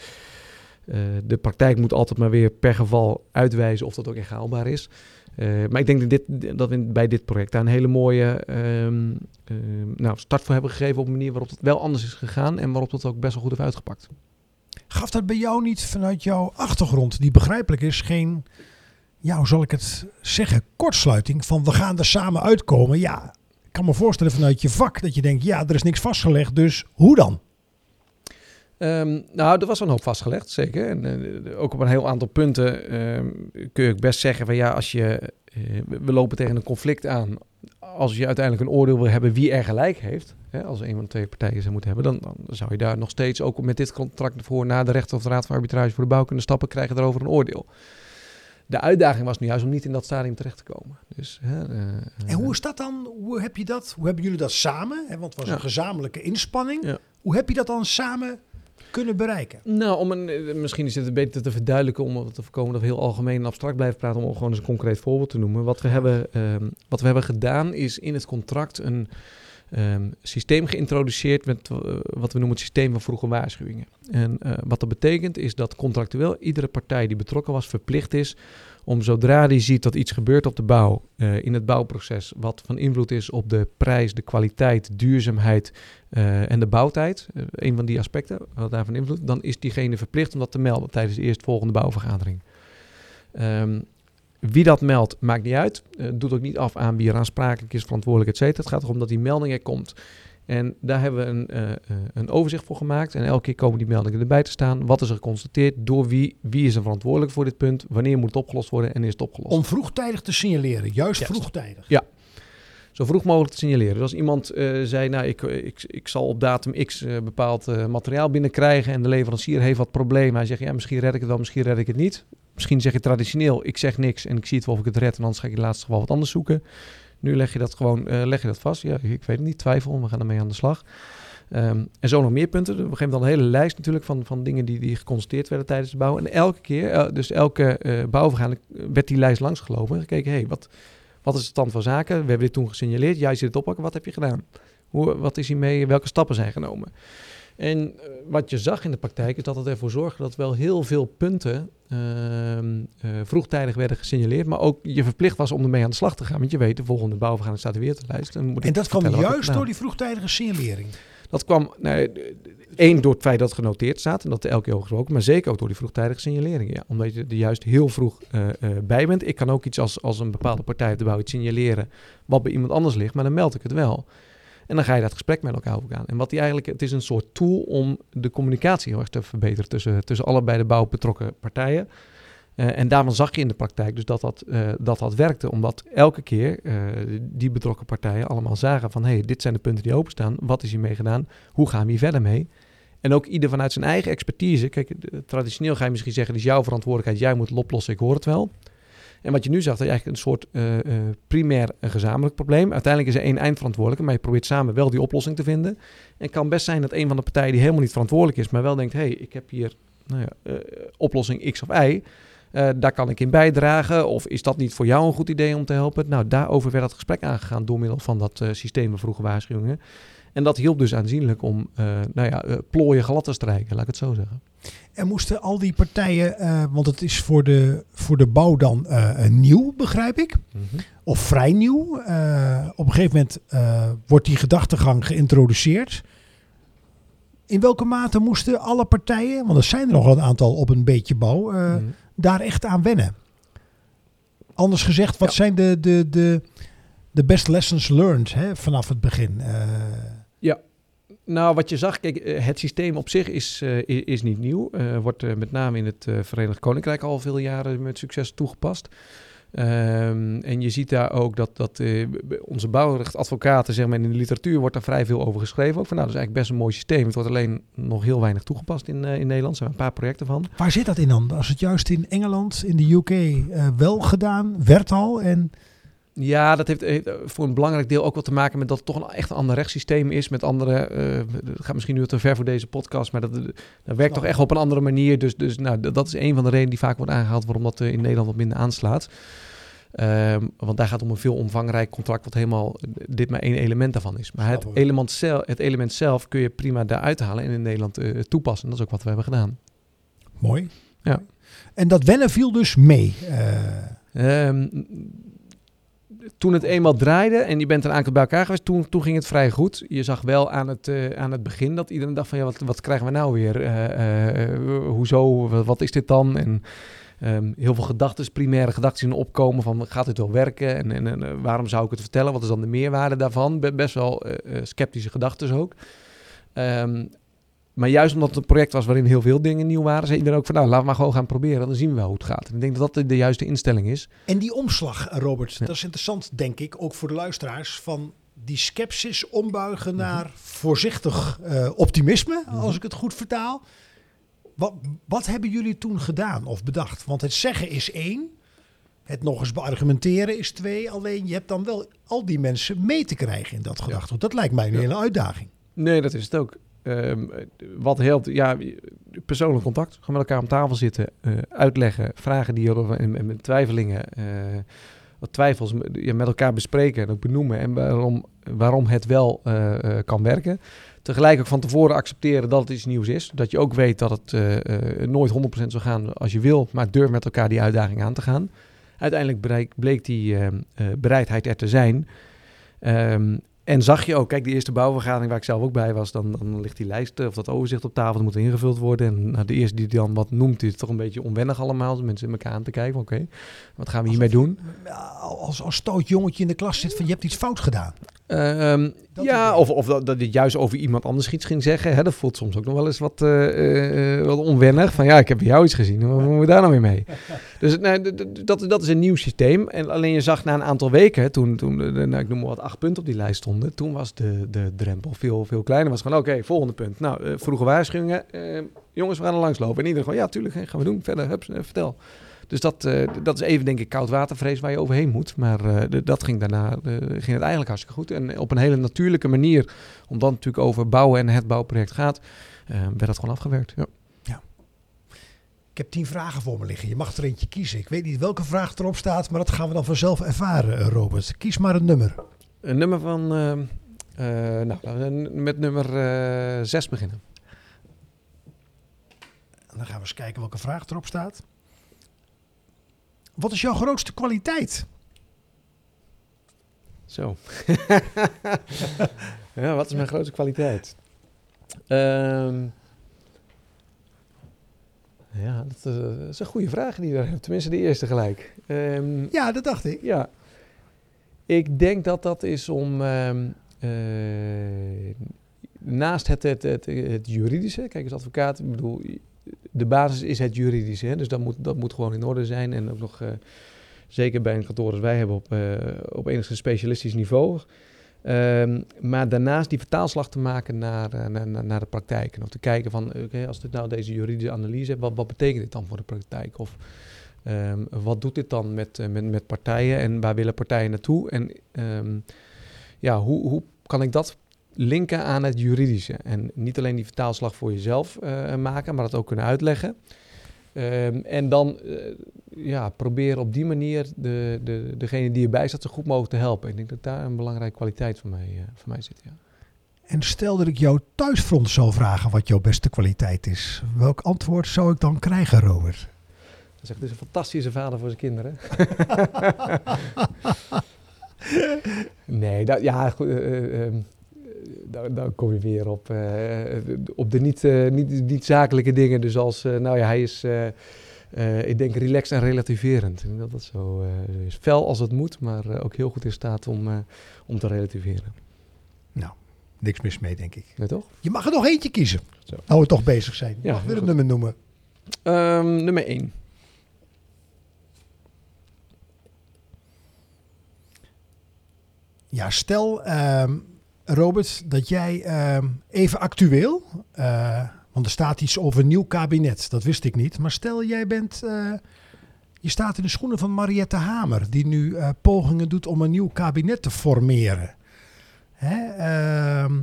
eh, de praktijk moet altijd maar weer per geval uitwijzen of dat ook echt haalbaar is. Eh, maar ik denk dat, dit, dat we bij dit project daar een hele mooie ehm, ehm, nou, start voor hebben gegeven op een manier waarop het wel anders is gegaan en waarop dat ook best wel goed heeft uitgepakt. Gaf dat bij jou niet vanuit jouw achtergrond, die begrijpelijk is, geen, ja, hoe zal ik het zeggen, kortsluiting van we gaan er samen uitkomen? Ja, ik kan me voorstellen vanuit je vak dat je denkt, ja, er is niks vastgelegd, dus hoe dan? Ehm, nou, er was een hoop vastgelegd, zeker. En eh, ook op een heel aantal punten ehm, kun je best zeggen van ja, als je, eh, we lopen tegen een conflict aan. Als je uiteindelijk een oordeel wil hebben wie er gelijk heeft, hè, als een van de twee partijen zou moeten hebben, dan, dan zou je daar nog steeds ook met dit contract voor naar de rechter of de Raad van Arbitrage voor de Bouw kunnen stappen, krijgen daarover een oordeel. De uitdaging was nu juist om niet in dat stadium terecht te komen. Dus, hè, eh, En hoe is dat dan? Hoe heb je dat? Hoe hebben jullie dat samen? Hè, want het was Ja. een gezamenlijke inspanning. Ja. Hoe heb je dat dan samen kunnen bereiken? Nou, om een, eh, misschien is het beter te verduidelijken om te voorkomen dat we heel algemeen en abstract blijven praten, om gewoon eens een concreet voorbeeld te noemen. Wat we hebben, ehm, wat we hebben gedaan is in het contract een, ehm, systeem geïntroduceerd met eh, wat we noemen het systeem van vroege waarschuwingen. En eh, wat dat betekent is dat contractueel iedere partij die betrokken was verplicht is om zodra die ziet dat iets gebeurt op de bouw, eh, in het bouwproces, wat van invloed is op de prijs, de kwaliteit, duurzaamheid eh, en de bouwtijd, eh, een van die aspecten, wat daarvan invloed, dan is diegene verplicht om dat te melden tijdens de eerstvolgende bouwvergadering. Ehm, wie dat meldt, maakt niet uit. Doet ook niet af aan wie er aansprakelijk is, verantwoordelijk, et cetera. Het gaat erom dat die melding er komt. En daar hebben we een, uh, een overzicht voor gemaakt. En elke keer komen die meldingen erbij te staan. Wat is er geconstateerd? Door wie? Wie is er verantwoordelijk voor dit punt? Wanneer moet het opgelost worden? En is het opgelost? Om vroegtijdig te signaleren. Juist yes. vroegtijdig. Ja. Zo vroeg mogelijk te signaleren. Dus als iemand uh, zei, nou, ik, ik, ik zal op datum X uh, bepaald materiaal binnenkrijgen en de leverancier heeft wat problemen. Hij zegt, ja, misschien red ik het wel, misschien red ik het niet. Misschien zeg je traditioneel, ik zeg niks en ik zie het wel of ik het red en anders ga ik in het laatste geval wat anders zoeken. Nu leg je dat gewoon uh, leg je dat vast. Ja, ik weet het niet, twijfel, we gaan ermee aan de slag. Um, en zo nog meer punten. We geven dan een hele lijst natuurlijk van, van dingen die, die geconstateerd werden tijdens de bouw. En elke keer, uh, dus elke uh, bouwvergadering, werd die lijst langsgelopen en gekeken, hé, hey, wat, wat is de stand van zaken? We hebben dit toen gesignaleerd, jij zit het oppakken, wat heb je gedaan? Hoe, wat is hiermee, welke stappen zijn genomen? En uh, wat je zag in de praktijk is dat het ervoor zorgde dat wel heel veel punten uh, uh, vroegtijdig werden gesignaleerd, maar ook je verplicht was om ermee aan de slag te gaan. Want je weet, de volgende bouwvergadering staat er weer te lijst. En, en dat kwam juist door die vroegtijdige signalering? Dat kwam, nee, één door het feit dat het genoteerd staat en dat er elke keer over gesproken, maar zeker ook door die vroegtijdige signalering. Ja, omdat je er juist heel vroeg uh, uh, bij bent. Ik kan ook iets als, als een bepaalde partij op de bouw iets signaleren wat bij iemand anders ligt, maar dan meld ik het wel. En dan ga je dat gesprek met elkaar over aan. En wat die eigenlijk, het is een soort tool om de communicatie heel erg te verbeteren tussen, tussen allebei de bouw betrokken partijen. Uh, en daarvan zag je in de praktijk dus dat dat, uh, dat, dat werkte, omdat elke keer uh, die betrokken partijen allemaal zagen van hé, hey, dit zijn de punten die openstaan, wat is hiermee gedaan, hoe gaan we hier verder mee? En ook ieder vanuit zijn eigen expertise. Kijk, traditioneel ga je misschien zeggen, het is jouw verantwoordelijkheid, jij moet het oplossen, ik hoor het wel. En wat je nu zag, dat je eigenlijk een soort uh, uh, primair een gezamenlijk probleem. Uiteindelijk is er één eindverantwoordelijke, maar je probeert samen wel die oplossing te vinden. En het kan best zijn dat een van de partijen die helemaal niet verantwoordelijk is, maar wel denkt, hé, hey, ik heb hier nou ja, uh, oplossing X of Y. daar kan ik in bijdragen. Of is dat niet voor jou een goed idee om te helpen? Nou, daarover werd het gesprek aangegaan door middel van dat systeem van vroege waarschuwingen. En dat hielp dus aanzienlijk om nou ja, plooien glad te strijken, laat ik het zo zeggen. En moesten al die partijen, uh, want het is voor de, voor de bouw dan uh, nieuw, begrijp ik. Mm-hmm. Of vrij nieuw. Uh, op een gegeven moment wordt die gedachtegang geïntroduceerd. In welke mate moesten alle partijen, want er zijn er nog een aantal op een beetje bouw, mm-hmm. daar echt aan wennen? Anders gezegd, wat ja. zijn de, de, de, de best lessons learned hè, vanaf het begin? Nou, wat je zag, kijk, het systeem op zich is, uh, is niet nieuw. Uh, wordt met name in het Verenigd Koninkrijk al veel jaren met succes toegepast. Um, en je ziet daar ook dat, dat onze bouwrechtadvocaten, zeg maar, in de literatuur wordt daar vrij veel over geschreven. Ook van, nou, dat is eigenlijk best een mooi systeem. Het wordt alleen nog heel weinig toegepast in, in Nederland. Er zijn een paar projecten van. Waar zit dat in dan? Als het juist in Engeland, in de UK, wel gedaan werd al en... Ja, dat heeft, heeft, voor een belangrijk deel ook wat te maken met dat het toch een echt een ander rechtssysteem is. Met andere, uh, dat gaat misschien nu te ver voor deze podcast, maar dat, dat werkt toch echt op een andere manier. Dus, dus nou, dat is een van de redenen die vaak wordt aangehaald waarom dat in Nederland wat minder aanslaat. Um, want daar gaat het om een veel omvangrijk contract, wat helemaal dit maar één element daarvan is. Maar het element, zelf, het element zelf kun je prima daaruit halen en in Nederland uh, toepassen. Dat is ook wat we hebben gedaan. Mooi. Ja. En dat wennen viel dus mee. Uh... Um, toen het eenmaal draaide en je bent een aantal bij elkaar geweest, toen, toen ging het vrij goed. Je zag wel aan het, uh, aan het begin dat iedereen dacht van ja, wat, wat krijgen we nou weer? Uh, uh, hoezo? Wat, is dit dan? En um, heel veel gedachten, primaire gedachten in opkomen van gaat dit wel werken? En, en, en waarom zou ik het vertellen? Wat is dan de meerwaarde daarvan? Best wel sceptische gedachten ook. Um, maar juist omdat het een project was waarin heel veel dingen nieuw waren, zei iedereen ook van nou, laten we maar gewoon gaan proberen. Dan zien we wel hoe het gaat. En ik denk dat dat de juiste instelling is. En die omslag, Robert, ja. dat is interessant, denk ik, ook voor de luisteraars. Van die sceptisch ombuigen mm -hmm. naar voorzichtig uh, optimisme, mm -hmm. als ik het goed vertaal. Wat, wat hebben jullie toen gedaan of bedacht? Want het zeggen is één. Het nog eens beargumenteren is twee. Alleen je hebt dan wel al die mensen mee te krijgen in dat gedachtegoed. Ja. Dat lijkt mij een ja. hele uitdaging. Nee, dat is het ook. Um, wat helpt, ja, persoonlijk contact. Gewoon met elkaar om tafel zitten, uh, uitleggen, vragen die er en, en twijfelingen. Uh, wat twijfels ja, met elkaar bespreken en ook benoemen. En waarom, waarom het wel eh, eh, kan werken. Tegelijk ook van tevoren accepteren dat het iets nieuws is. Dat je ook weet dat het eh, eh, nooit 100% zal gaan als je wil. Maar durf met elkaar die uitdaging aan te gaan. Uiteindelijk bleek, die eh, eh, bereidheid er te zijn. Ehm, en zag je ook, kijk, die eerste bouwvergadering waar ik zelf ook bij was, dan, dan ligt die lijst eh, of dat overzicht op tafel, dat moet ingevuld worden. En nou, de eerste die dan wat noemt, is toch een beetje onwennig allemaal. Mensen in elkaar aan te kijken, van, oké, wat gaan we hiermee doen? Als, als stoot jongetje in de klas zit van je hebt iets fout gedaan. Ehm, ja, of, of dat, dat dit juist over iemand anders iets ging zeggen. Hè, dat voelt soms ook nog wel eens wat, eh, eh, wat onwennig. Van ja, ik heb bij jou iets gezien. Wat moeten we daar nou weer mee? Dus nee, dat, dat is een nieuw systeem. En alleen je zag na een aantal weken, toen, toen nou, ik noem maar wat, acht punten op die lijst stonden. Toen was de, de drempel veel, veel kleiner. Was gewoon, oké, volgende punt. Nou, eh, vroege waarschuwingen. Eh, jongens, we gaan er langslopen. En iedereen gewoon, ja, tuurlijk, hè, gaan we doen. Verder, hups, vertel. Dus dat, eh, dat is even, denk ik, koudwatervrees waar je overheen moet. Maar eh, de- dat ging daarna eh, ging het eigenlijk hartstikke goed. En op een hele natuurlijke manier, omdat het natuurlijk over bouwen en het bouwproject gaat, werd dat gewoon afgewerkt. Ja. Ik heb tien vragen voor me liggen. Je mag er eentje kiezen. Ik weet niet welke vraag erop staat, maar dat gaan we dan vanzelf ervaren, Robert. Kies maar een nummer. Een nummer van, nou, laten we met nummer 6 beginnen. En dan gaan we eens kijken welke vraag erop staat. Wat is jouw grootste kwaliteit? Zo. ja, wat is mijn grootste kwaliteit? Ehm, ja, dat is, dat is een goede vraag die je daar hebt. Tenminste, de eerste gelijk. Ehm, Ja, dat dacht ik. ja. Ik denk dat dat is om... ehm, eh, naast het, het, het, het juridische... Kijk, als advocaat, ik bedoel... De basis is het juridische. Hè? Dus dat moet, dat moet gewoon in orde zijn. En ook nog... eh, zeker bij een kantoor als wij hebben op, eh, op enigszins specialistisch niveau. Ehm, maar daarnaast die vertaalslag te maken naar, eh, naar, naar- naar de praktijk. En ook te kijken van, oké, als dit nou deze juridische analyse hebt, wat, wat betekent dit dan voor de praktijk? Of ehm, wat doet dit dan met, met, met partijen en waar willen partijen naartoe? En ehm, ja, hoe, hoe kan ik dat linken aan het juridische? En niet alleen die vertaalslag voor jezelf eh, maken, maar dat ook kunnen uitleggen. Ehm, en dan eh, ja, proberen op die manier de, de, degene die erbij staat zo goed mogelijk te helpen. Ik denk dat daar een belangrijke kwaliteit voor mij, voor mij zit. Ja. En stel dat ik jou thuisfront zou vragen wat jouw beste kwaliteit is. Welk antwoord zou ik dan krijgen, Robert? Dat zegt, het is een fantastische vader voor zijn kinderen. nee, dat, ja, goed, eh, eh, ehm, daar, daar kom je weer op, eh, op de niet, eh, niet, niet zakelijke dingen. Dus als, eh, nou ja, hij is, ik denk, relaxed en relativerend. Ik denk dat dat zo is. Fel als het moet, maar ook heel goed in staat om, om te relativeren. Niks mis mee, denk ik. Nee, toch? Je mag er nog eentje kiezen. Zo. Nou we toch bezig zijn. Je Ja, mag weer een goed. nummer noemen. Ehm, nummer 1. Ja, stel, ehm, Robert, dat jij ehm, even actueel, eh, want er staat iets over een nieuw kabinet, dat wist ik niet. Maar stel, jij bent, eh, je staat in de schoenen van Mariette Hamer, die nu eh, pogingen doet om een nieuw kabinet te formeren. Hè? ehm,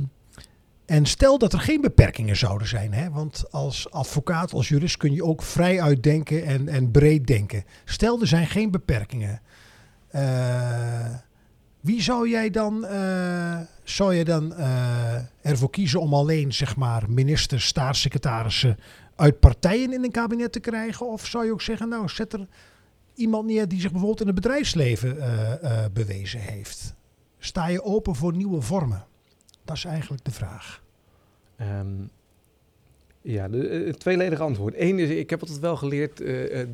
en stel dat er geen beperkingen zouden zijn, hè? want als advocaat, als jurist kun je ook vrij uitdenken en, en breed denken. Stel er zijn geen beperkingen. Eh, wie zou jij dan, eh, zou je dan eh, ervoor kiezen om alleen zeg maar, ministers, staatssecretarissen uit partijen in een kabinet te krijgen? Of zou je ook zeggen, nou zet er iemand neer die zich bijvoorbeeld in het bedrijfsleven eh, bewezen heeft? Sta je open voor nieuwe vormen? Dat is eigenlijk de vraag. Ehm, ja, de, het tweeledige antwoord. Eén is, ik heb altijd wel geleerd,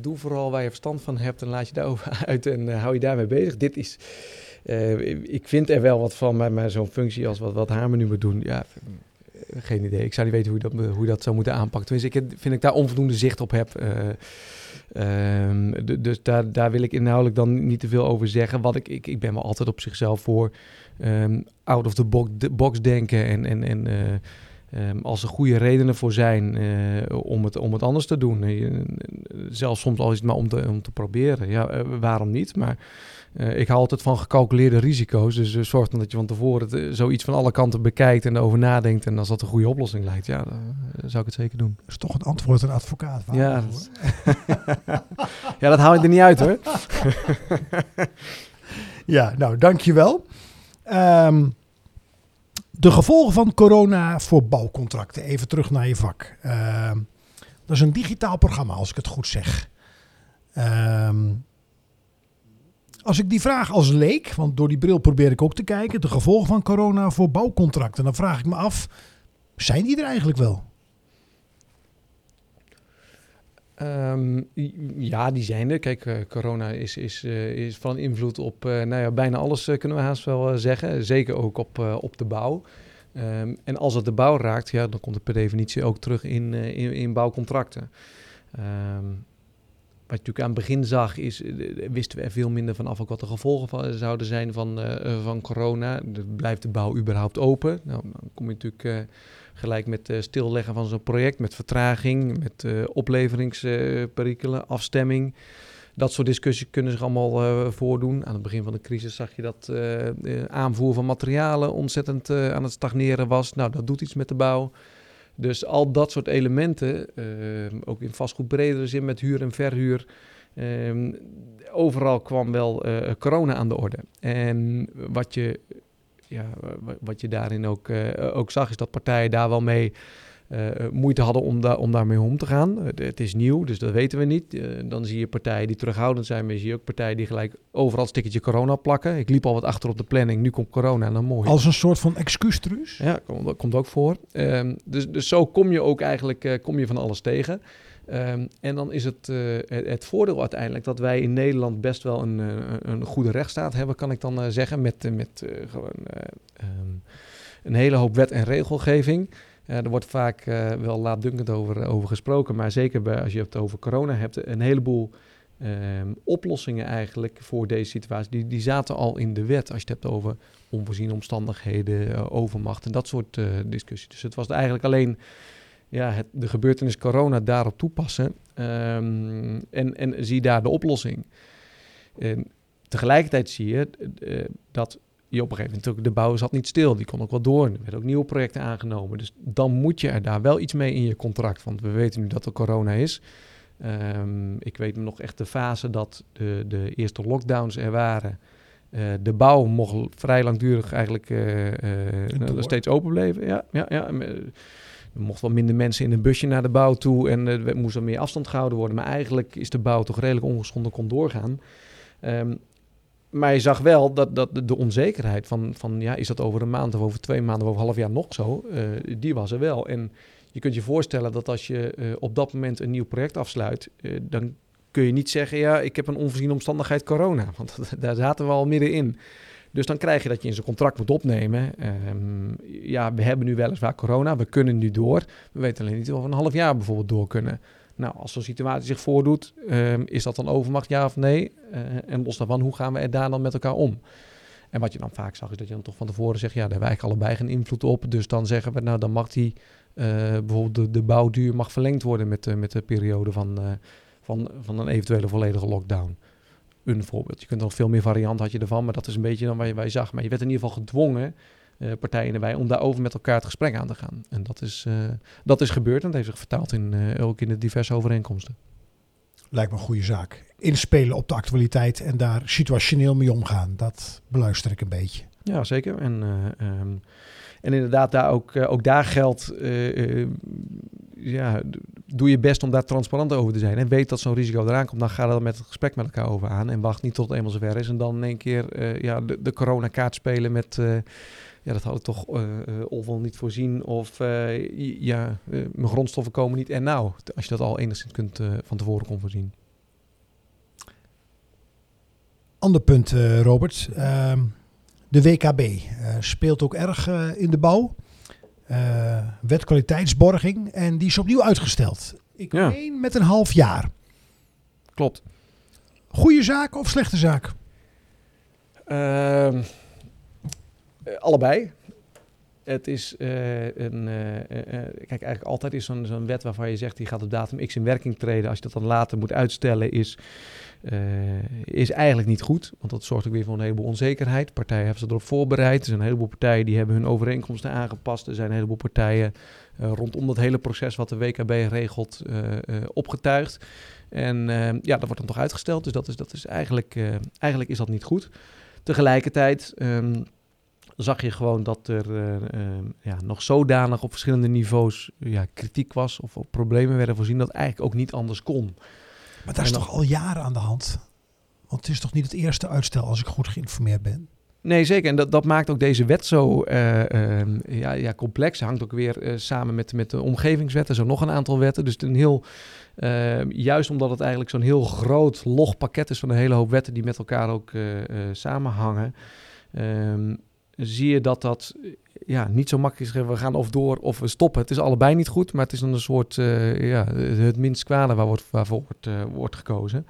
doe vooral waar je verstand van hebt en laat je daarover uit en hou je daarmee bezig. Dit is, eh, ik vind er wel wat van, maar, zo'n functie als wat, wat Hamer nu moet doen, ja, eh, geen idee. Ik zou niet weten hoe dat, hoe dat zou moeten aanpakken. Tenminste, ik vind ik daar onvoldoende zicht op heb. eh, ehm, dus daar, daar wil ik inhoudelijk dan niet te veel over zeggen. Wat ik, ik, ben wel altijd op zichzelf voor ehm, out of the box, de box denken en, en, en eh, Ehm, als er goede redenen voor zijn om, het, om het anders te doen. Je- zelfs soms al is het maar om te, om te proberen. Ja, waarom niet? Maar eh, ik hou altijd van gecalculeerde risico's. Dus eh, zorg dan dat je van tevoren het, eh, zoiets van alle kanten bekijkt en erover nadenkt. En als dat een goede oplossing lijkt, ja, dan zou ik het zeker doen. Dat is toch een antwoord een advocaat. Ja, dat- ja, dat haal ik er niet uit hoor. Ja, nou, dankjewel. Ehm de gevolgen van corona voor bouwcontracten. Even terug naar je vak. Ehm dat is een digitaal programma, als ik het goed zeg. Ehm als ik die vraag als leek, want door die bril probeer ik ook te kijken, de gevolgen van corona voor bouwcontracten, dan vraag ik me af, zijn die er eigenlijk wel? Ehm, ja, die zijn er. Kijk, eh, corona is, is, eh, is van invloed op eh, nou ja, bijna alles, kunnen we haast wel zeggen. Zeker ook op, op de bouw. Ehm, en als het de bouw raakt, ja, dan komt het per definitie ook terug in, in, in bouwcontracten. Wat je natuurlijk aan het begin zag, is, eh, wisten we er veel minder vanaf ook wat de gevolgen zouden zijn van, eh, eh, van corona. De- Blijft de bouw überhaupt open? Nou, dan kom je natuurlijk gelijk met eh, stilleggen van zo'n project, met vertraging, met opleveringsperikelen, afstemming. Dat soort discussies kunnen zich allemaal voordoen. Aan het begin van de crisis zag je dat eh, aanvoer van materialen ontzettend aan het stagneren was. Nou, dat doet iets met de bouw. Dus al dat soort elementen, eh, ook in vastgoed bredere zin met huur en verhuur. eh, overal kwam wel eh, corona aan de orde. En wat je, ja, wa- wat je daarin ook, eh, ook zag, is dat partijen daar wel mee moeite hadden om, daar om daarmee om te gaan. Eh, het is nieuw, dus dat weten we niet. Eh, dan zie je partijen die terughoudend zijn, maar je ziet ook partijen die gelijk overal een stickertje corona plakken. Ik liep al wat achter op de planning, nu komt corona en dan mooi. Als een soort van excuustruus? Ja, dat komt ook voor. Ehm, dus, dus zo kom je ook eigenlijk eh, kom je van alles tegen. Ehm, en dan is het, eh, het, voordeel uiteindelijk dat wij in Nederland best wel een, eh, een goede rechtsstaat hebben, kan ik dan eh, zeggen. Met, eh, met eh, gewoon eh, ehm, een hele hoop wet en regelgeving. Eh, er wordt vaak eh, wel laatdunkend over, over gesproken, maar zeker bij, als je het over corona hebt, een heleboel ehm, oplossingen eigenlijk voor deze situatie, die, die zaten al in de wet. Als je het hebt over onvoorziene omstandigheden, eh, overmacht en dat soort eh, discussies. Dus het was eigenlijk alleen ja, het, de gebeurtenis corona daarop toepassen ehm, en, en zie daar de oplossing. En tegelijkertijd zie je dat je op een gegeven moment ook de bouw zat niet stil. Die kon ook wel door. Er werden ook nieuwe projecten aangenomen. Dus dan moet je er daar wel iets mee in je contract. Want we weten nu dat er corona is. Ehm, ik weet nog echt de fase dat de, de eerste lockdowns er waren. Eh, de bouw mocht vrij langdurig eigenlijk eh, eh, steeds open blijven. Ja, ja, ja. Er mochten wel minder mensen in een busje naar de bouw toe en er moest er meer afstand gehouden worden. Maar eigenlijk is de bouw toch redelijk ongeschonden kon doorgaan. Ehm, maar je zag wel dat, dat de, onzekerheid van, van, ja, is dat over een maand of over twee maanden of over een half jaar nog zo, eh, die was er wel. En je kunt je voorstellen dat als je eh, op dat moment een nieuw project afsluit, eh, dan kun je niet zeggen, ja, ik heb een onvoorziene omstandigheid corona. Want daar zaten we al middenin. Dus dan krijg je dat je in zijn contract moet opnemen. ehm, ja, we hebben nu weliswaar corona, we kunnen nu door. We weten alleen niet of we een half jaar bijvoorbeeld door kunnen. Nou, als zo'n situatie zich voordoet, ehm, is dat dan overmacht, ja of nee? Eh, en los daarvan, hoe gaan we er daar dan met elkaar om? En wat je dan vaak zag, is dat je dan toch van tevoren zegt, ja, daar hebben wij allebei geen invloed op. Dus dan zeggen we, nou, dan mag die, eh, bijvoorbeeld de, de bouwduur mag verlengd worden met, met de periode van, eh, van, van een eventuele volledige lockdown. Een voorbeeld. Je kunt nog veel meer varianten had je ervan, maar dat is een beetje dan waar je, je zag. Maar je werd in ieder geval gedwongen, eh, partijen erbij, om daarover met elkaar het gesprek aan te gaan. En dat is, eh, dat is gebeurd en dat heeft zich vertaald in, eh, ook in de diverse overeenkomsten. Lijkt me een goede zaak. Inspelen op de actualiteit en daar situationeel mee omgaan. Dat beluister ik een beetje. Ja, zeker. En, eh, ehm, en inderdaad, daar ook, ook daar geldt, ja, doe je best om daar transparant over te zijn. En weet dat zo'n risico eraan komt, dan ga er met het gesprek met elkaar over aan. En wacht niet tot het eenmaal zover is. En dan in één keer ja, de, de coronakaart spelen met, ja, dat had ik toch ofwel niet voorzien. Of eh, ja, mijn grondstoffen komen niet. En nou, als je dat al enigszins kunt, eh, van tevoren kon voorzien. Ander punt, eh, Robert. Ehm, de WKB eh, speelt ook erg eh, in de bouw. Eh wet kwaliteitsborging. En die is opnieuw uitgesteld. Ik Ja. meen met een half jaar. Klopt. Goede zaak of slechte zaak? Ehm, eh, allebei. Het is eh, een. eh, eh, eh, kijk, eigenlijk altijd is zo'n wet waarvan je zegt die gaat op datum X in werking treden. Als je dat dan later moet uitstellen, is, eh, is eigenlijk niet goed. Want dat zorgt ook weer voor een heleboel onzekerheid. Partijen hebben zich erop voorbereid. Er zijn een heleboel partijen die hebben hun overeenkomsten aangepast. Er zijn een heleboel partijen eh, rondom dat hele proces wat de WKB regelt eh, eh, opgetuigd. En eh, ja, dat wordt dan toch uitgesteld. Dus dat is, dat is eigenlijk, eh, eigenlijk is dat niet goed. Tegelijkertijd ehm, zag je gewoon dat er eh, ehm, ja, nog zodanig op verschillende niveaus ja, kritiek was of, of problemen werden voorzien dat eigenlijk ook niet anders kon. Maar dat is toch al jaren aan de hand? Want het is toch niet het eerste uitstel als ik goed geïnformeerd ben? Nee, zeker. En dat, dat maakt ook deze wet zo eh, ehm, ja, ja, complex. Hangt ook weer eh, samen met, met de omgevingswet. Er zijn nog een aantal wetten. Dus een heel, ehm, juist omdat het eigenlijk zo'n heel groot log pakket is van een hele hoop wetten die met elkaar ook eh, eh, samenhangen, ehm, zie je dat dat eh, ja, niet zo makkelijk is. We gaan of door of we stoppen. Het is allebei niet goed, maar het is dan een soort eh, ja, het minst kwade waar wordt, waarvoor wordt, eh, wordt gekozen.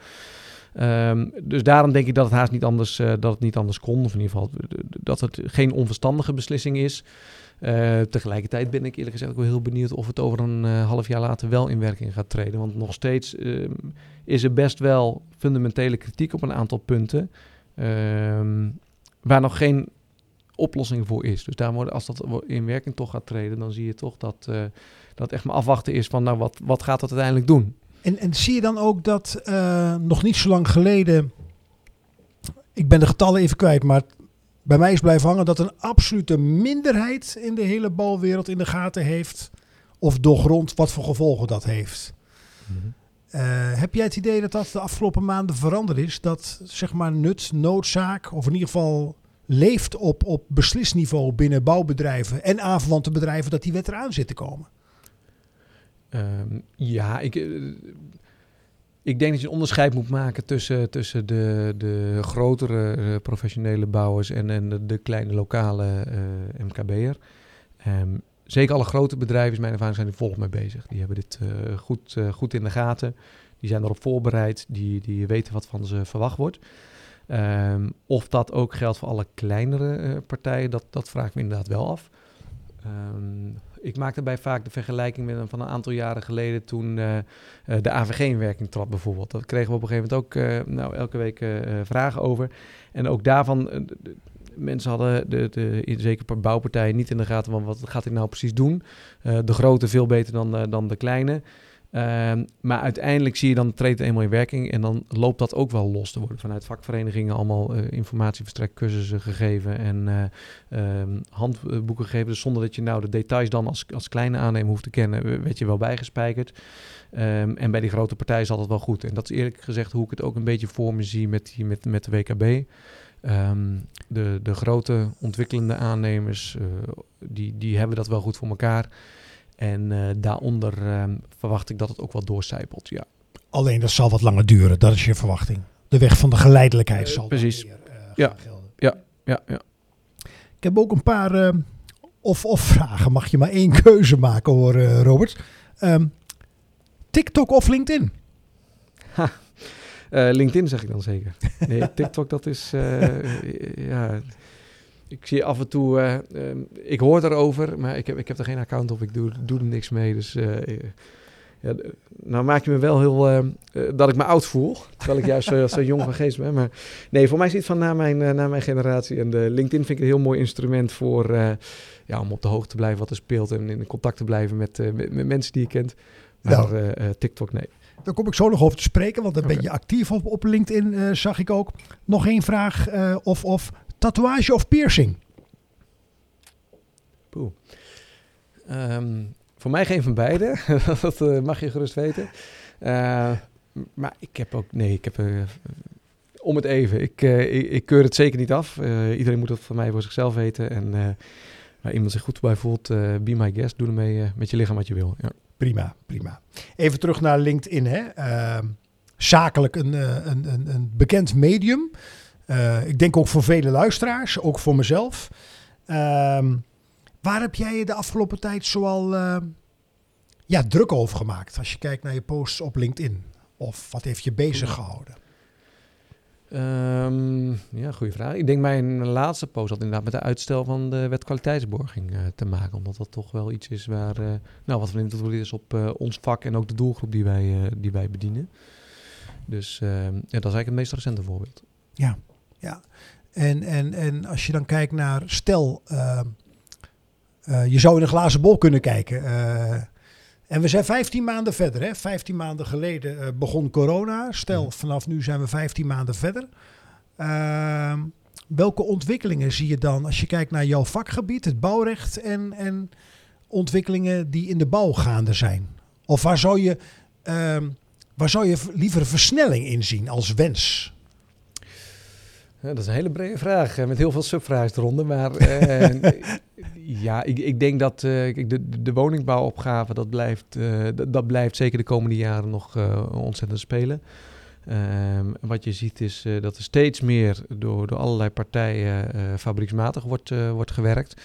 Ehm, dus daarom denk ik dat het haast niet anders, eh, dat het niet anders kon. Of in ieder geval dat het geen onverstandige beslissing is. Tegelijkertijd ben ik eerlijk gezegd ook wel heel benieuwd of het over een half jaar later wel in werking gaat treden. Want nog steeds ehm, is er best wel fundamentele kritiek op een aantal punten. ehm, waar nog geen oplossing voor is. Dus daar wordt, als dat in werking toch gaat treden, dan zie je toch dat, eh, dat echt maar afwachten is van nou, wat, wat gaat dat uiteindelijk doen? En, en zie je dan ook dat eh, nog niet zo lang geleden, ik ben de getallen even kwijt, maar bij mij is blijven hangen dat een absolute minderheid in de hele balwereld in de gaten heeft of doorgrond wat voor gevolgen dat heeft. Eh, heb jij het idee dat dat de afgelopen maanden veranderd is? Dat zeg maar nut, noodzaak, of in ieder geval leeft op, op beslisniveau binnen bouwbedrijven en aanverwante bedrijven dat die wet eraan zit te komen? Ehm, ja, ik, eh, ik denk dat je een onderscheid moet maken tussen, tussen de, de grotere eh, professionele bouwers en, en de, kleine lokale eh, MKB'er. Ehm, zeker alle grote bedrijven, is mijn ervaring, zijn er volop mee bezig. Die hebben dit goed, goed in de gaten. Die zijn erop voorbereid. Die, die weten wat van ze verwacht wordt. Ehm, of dat ook geldt voor alle kleinere eh, partijen, dat, dat vraag ik me inderdaad wel af. Ehm, ik maak daarbij vaak de vergelijking met van een aantal jaren geleden toen eh, eh, de AVG in werking trad bijvoorbeeld. Daar kregen we op een gegeven moment ook nou, elke week vragen over. En ook daarvan, mensen hadden, de, de, zeker bouwpartijen, niet in de gaten van wat gaat hij nou precies doen. De grote veel beter dan, dan de kleine. Ehm, maar uiteindelijk zie je dan treedt het eenmaal in werking en dan loopt dat ook wel los. Er worden vanuit vakverenigingen allemaal verstrekt, cursussen gegeven en eh, ehm, handboeken gegeven. Dus zonder dat je nou de details dan als, als kleine aannemer hoeft te kennen, werd je wel bijgespijkerd. Ehm, en bij die grote partijen zat het wel goed. En dat is eerlijk gezegd hoe ik het ook een beetje voor me zie met, die, met, met de WKB. De, de grote ontwikkelende aannemers, eh, die, die hebben dat wel goed voor elkaar. En eh, daaronder ehm, verwacht ik dat het ook wel doorcijpelt, ja. Alleen dat zal wat langer duren, dat is je verwachting. De weg van de geleidelijkheid Eh, zal precies. weer, eh, Ja. gelden. Ja, ja. Ik heb ook een paar eh, of-of vragen. Mag je maar één keuze maken hoor, Robert. Ehm, TikTok of LinkedIn? Eh, LinkedIn zeg ik dan zeker. Nee, TikTok dat is, ja... Ik zie af en toe, eh, ehm, ik hoor erover, maar ik heb, ik heb er geen account op. Ik doe, doe er niks mee, dus... eh, eh, ja, nou maak je me wel heel, eh, eh, dat ik me oud voel. Terwijl ik juist zo, zo jong van geest ben. Maar nee, voor mij is het van na mijn, na mijn generatie. En de LinkedIn vind ik een heel mooi instrument voor... ja, om op de hoogte te blijven wat er speelt. En in contact te blijven met, met, met mensen die je kent. Maar Nou. TikTok, nee. Daar kom ik zo nog over te spreken, want dan ben Oké. je actief op, op LinkedIn, zag ik ook. Nog één vraag, of, of tatoeage of piercing? Poeh. Ehm, voor mij geen van beide. dat eh, mag je gerust weten. Eh, maar ik heb ook... Nee, ik heb... eh, om het even. Ik, ik, ik keur het zeker niet af. Iedereen moet het van mij voor zichzelf weten. En waar iemand zich goed bij voelt, be my guest. Doe ermee met je lichaam wat je wil. Ja. Prima, prima. Even terug naar LinkedIn. Hè. Ehm, zakelijk een, een, een, een bekend medium. Eh, ik denk ook voor vele luisteraars, ook voor mezelf. Ehm, waar heb jij je de afgelopen tijd zoal eh, ja, druk over gemaakt? Als je kijkt naar je posts op LinkedIn. Of wat heeft je bezig gehouden? Ehm, ja, goede vraag. Ik denk mijn laatste post had inderdaad met de uitstel van de wet kwaliteitsborging eh, te maken. Omdat dat toch wel iets is waar, nou, wat van invloed is op ons vak en ook de doelgroep die wij, die wij bedienen. Dus ehm, ja, dat is eigenlijk het meest recente voorbeeld. Ja, ja. En, en, en als je dan kijkt naar, stel, ehm, eh, je zou in een glazen bol kunnen kijken. eh, en we zijn 15 maanden verder. Hè? 15 maanden geleden eh, begon corona. Stel, Mhm. vanaf nu zijn we 15 maanden verder. Ehm, welke ontwikkelingen zie je dan als je kijkt naar jouw vakgebied, het bouwrecht en, en ontwikkelingen die in de bouw gaande zijn? Of waar zou je, ehm, waar zou je liever versnelling in zien als wens? Ja, dat is een hele brede vraag eh, met heel veel subvragen eronder. Maar eh, ja, ik, ik denk dat uh, de, de woningbouwopgave, dat blijft, uh, dat, blijft zeker de komende jaren nog ontzettend spelen. Um, wat je ziet is dat er steeds meer door, door allerlei partijen fabrieksmatig wordt, wordt gewerkt.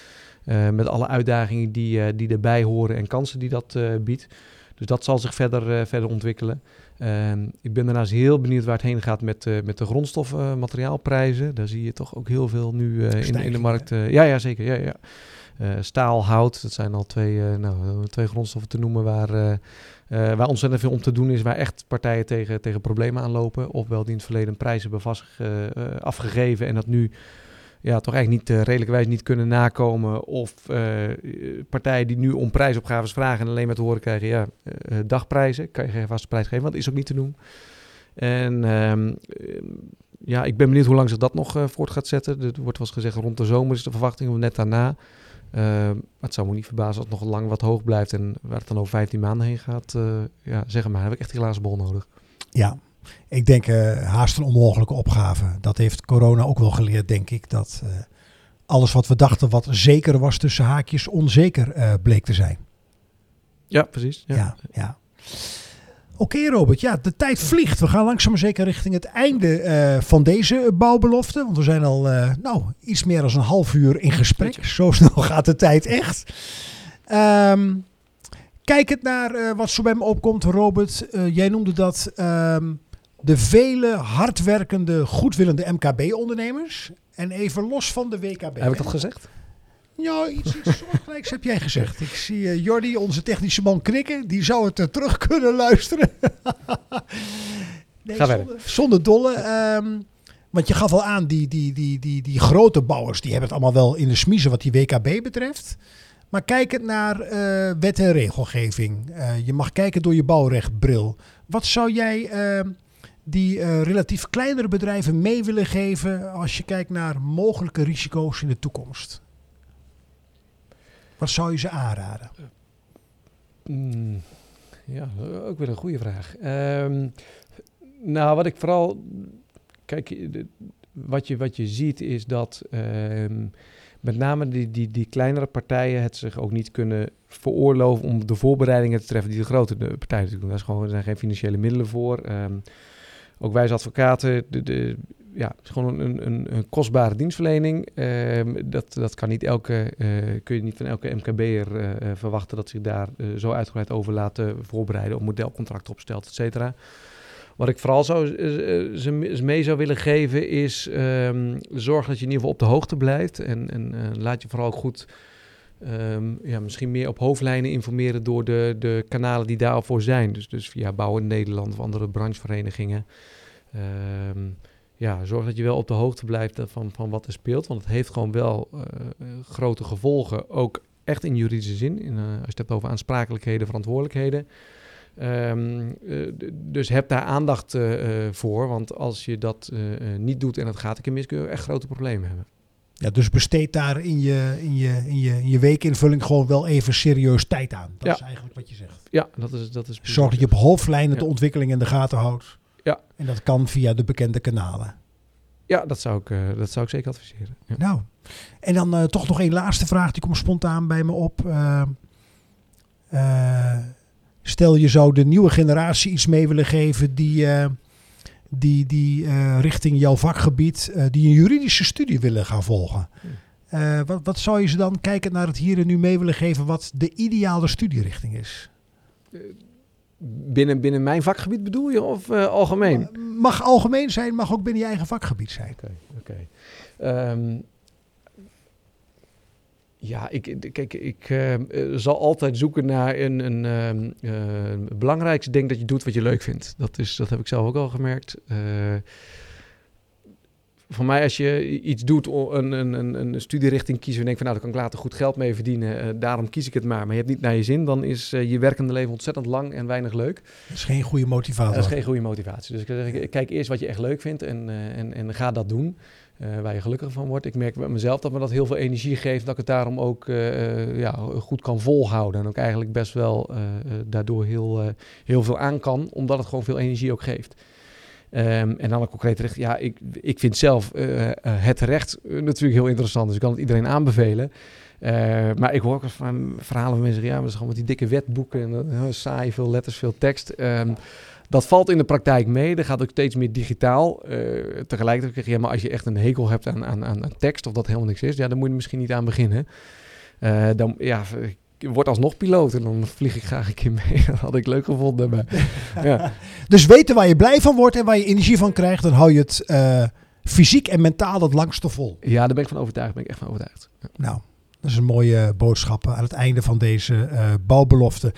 met alle uitdagingen die, die erbij horen en kansen die dat biedt. Dus dat zal zich verder, verder ontwikkelen. Um, ik ben daarnaast heel benieuwd waar het heen gaat met, uh, met de grondstoffen, materiaalprijzen. Daar zie je toch ook heel veel nu uh, in, in, de markt. Uh, ja, ja, zeker. Ja, ja. staal, hout, dat zijn al twee, nou, twee grondstoffen te noemen waar, waar ontzettend veel om te doen is. Waar echt partijen tegen, tegen problemen aanlopen. Ofwel die in het verleden prijzen hebben vast afgegeven en dat nu ja, toch eigenlijk niet uh, redelijkwijs niet kunnen nakomen. Of uh, partijen die nu om prijsopgaves vragen en alleen maar te horen krijgen, ja, uh, dagprijzen, kan je geen vaste prijs geven, want dat is ook niet te doen. En um, ja, ik ben benieuwd hoe lang zich dat nog voort gaat zetten. Er wordt wel gezegd rond de zomer is de verwachting, of net daarna. maar het zou me niet verbazen als het nog lang wat hoog blijft en waar het dan over 15 maanden heen gaat. ja, zeg maar, heb ik echt die glazen bol nodig. Ja, ik denk uh, haast een onmogelijke opgave. Dat heeft corona ook wel geleerd, denk ik. Dat uh, alles wat we dachten wat zeker was tussen haakjes onzeker uh, bleek te zijn. Ja, precies. Ja, ja. ja. Oké okay, Robert, ja, de tijd vliegt. We gaan langzaam maar zeker richting het einde van deze bouwbelofte. Want we zijn al nou, iets meer dan een half uur in gesprek. Zo snel gaat de tijd echt. Um, kijkend naar wat zo bij me opkomt, Robert. jij noemde dat... Um, de vele hardwerkende, goedwillende MKB-ondernemers. En even los van de WKB. Heb ik dat gezegd? Ja, iets, iets soortgelijks heb jij gezegd. Ik zie uh, Jordi, onze technische man, knikken. Die zou het uh, terug kunnen luisteren. nee, Ga zonder, zonder dolle. Um, want je gaf al aan, die, die, die, die, die grote bouwers, die hebben het allemaal wel in de smiezen wat die WKB betreft. Maar kijkend naar uh, wet en regelgeving. je mag kijken door je bouwrechtbril. Wat zou jij die uh, relatief kleinere bedrijven mee willen geven als je kijkt naar mogelijke risico's in de toekomst? Wat zou je ze aanraden? Mm, ja, ook weer een goede vraag. Um, nou, wat ik vooral. Kijk, wat je, wat je ziet is dat. Um, met name die, die, die kleinere partijen het zich ook niet kunnen veroorloven om de voorbereidingen te treffen die de grote partijen doen. Daar is gewoon, zijn geen financiële middelen voor. Um, ook wij als advocaten, de, ja, het is gewoon een, een, een kostbare dienstverlening. Uh, dat, dat kan niet elke, uh, kun je niet van elke MKB'er uh, verwachten dat zich daar zo uitgebreid over laten voorbereiden, op modelcontract opstelt, et cetera. Wat ik vooral zou, ze mee zou willen geven is um, zorg dat je in ieder geval op de hoogte blijft. En, en laat je vooral ook goed Um, ja, misschien meer op hoofdlijnen informeren door de, de kanalen die daarvoor zijn. Dus, dus via Bouwen Nederland of andere brancheverenigingen. Um, ja, zorg dat je wel op de hoogte blijft van, van wat er speelt. Want het heeft gewoon wel uh, grote gevolgen. Ook echt in juridische zin. In, uh, als je het hebt over aansprakelijkheden, verantwoordelijkheden. Um, uh, dus heb daar aandacht voor. Want als je dat niet doet en het gaat een mis, kun je echt grote problemen hebben. Ja, dus besteed daar in je, in, je, in, je, in je weekinvulling gewoon wel even serieus tijd aan. Dat ja. is eigenlijk wat je zegt. Ja, dat is... Dat is Zorg dat je op hoofdlijnen ja. de ontwikkeling in de gaten houdt. Ja. En dat kan via de bekende kanalen. Ja, dat zou ik, uh, dat zou ik zeker adviseren. Ja. Nou, en dan uh, toch nog één laatste vraag. Die komt spontaan bij me op. Uh, stel je zou de nieuwe generatie iets mee willen geven die die, die richting jouw vakgebied, die een juridische studie willen gaan volgen. Wat, wat zou je ze dan kijken naar het hier en nu mee willen geven wat de ideale studierichting is? Binnen, binnen mijn vakgebied bedoel je of algemeen? Mag algemeen zijn, mag ook binnen je eigen vakgebied zijn. Oké, okay, okay. um, ja, ik, kijk, ik uh, zal altijd zoeken naar een, een uh, uh, belangrijkste ding dat je doet wat je leuk vindt. Dat, is, dat heb ik zelf ook al gemerkt. Voor mij, als je iets doet, een, een, een, een studierichting kiezen en denkt van nou, daar kan ik later goed geld mee verdienen, daarom kies ik het maar. Maar je hebt niet naar je zin, dan is je werkende leven ontzettend lang en weinig leuk. Dat is geen goede motivatie. Dat is geen goede motivatie. Dus ik, zeg, kijk eerst wat je echt leuk vindt en, en, en ga dat doen. eh, waar je gelukkiger van wordt. Ik merk bij mezelf dat me dat heel veel energie geeft, dat ik het daarom ook eh, ja, goed kan volhouden. En ook eigenlijk best wel eh, daardoor heel, heel veel aan kan, omdat het gewoon veel energie ook geeft. Um, en dan een concreet recht. Ja, ik, ik vind zelf het recht natuurlijk heel interessant. Dus ik kan het iedereen aanbevelen. maar ik hoor ook van verhalen van mensen, ja, we gewoon met die dikke wetboeken en saai, veel letters, veel tekst. Um, dat valt in de praktijk mee. Er gaat ook steeds meer digitaal. Tegelijkertijd zeg je, ja, maar als je echt een hekel hebt aan, aan, aan tekst of dat helemaal niks is, ja, dan moet je misschien niet aan beginnen. Dan, ja, word alsnog piloot en dan vlieg ik graag een keer mee. Dat had ik leuk gevonden. Maar, ja. Dus weten waar je blij van wordt en waar je energie van krijgt, dan hou je het uh, fysiek en mentaal het langste vol. Ja, daar ben ik van overtuigd. Ben ik echt van overtuigd. Ja. Nou, dat is een mooie boodschap aan het einde van deze bouwbelofte.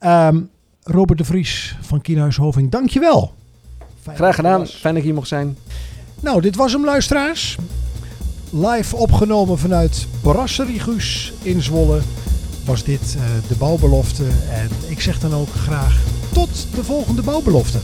Um, Robert de Vries van Kienhuis Hoving, dankjewel. Fijn Graag gedaan, fijn dat ik hier mocht zijn. Nou, dit was hem luisteraars. Live opgenomen vanuit Brasserie Guus in Zwolle was dit uh, de bouwbelofte. En ik zeg dan ook graag tot de volgende bouwbelofte.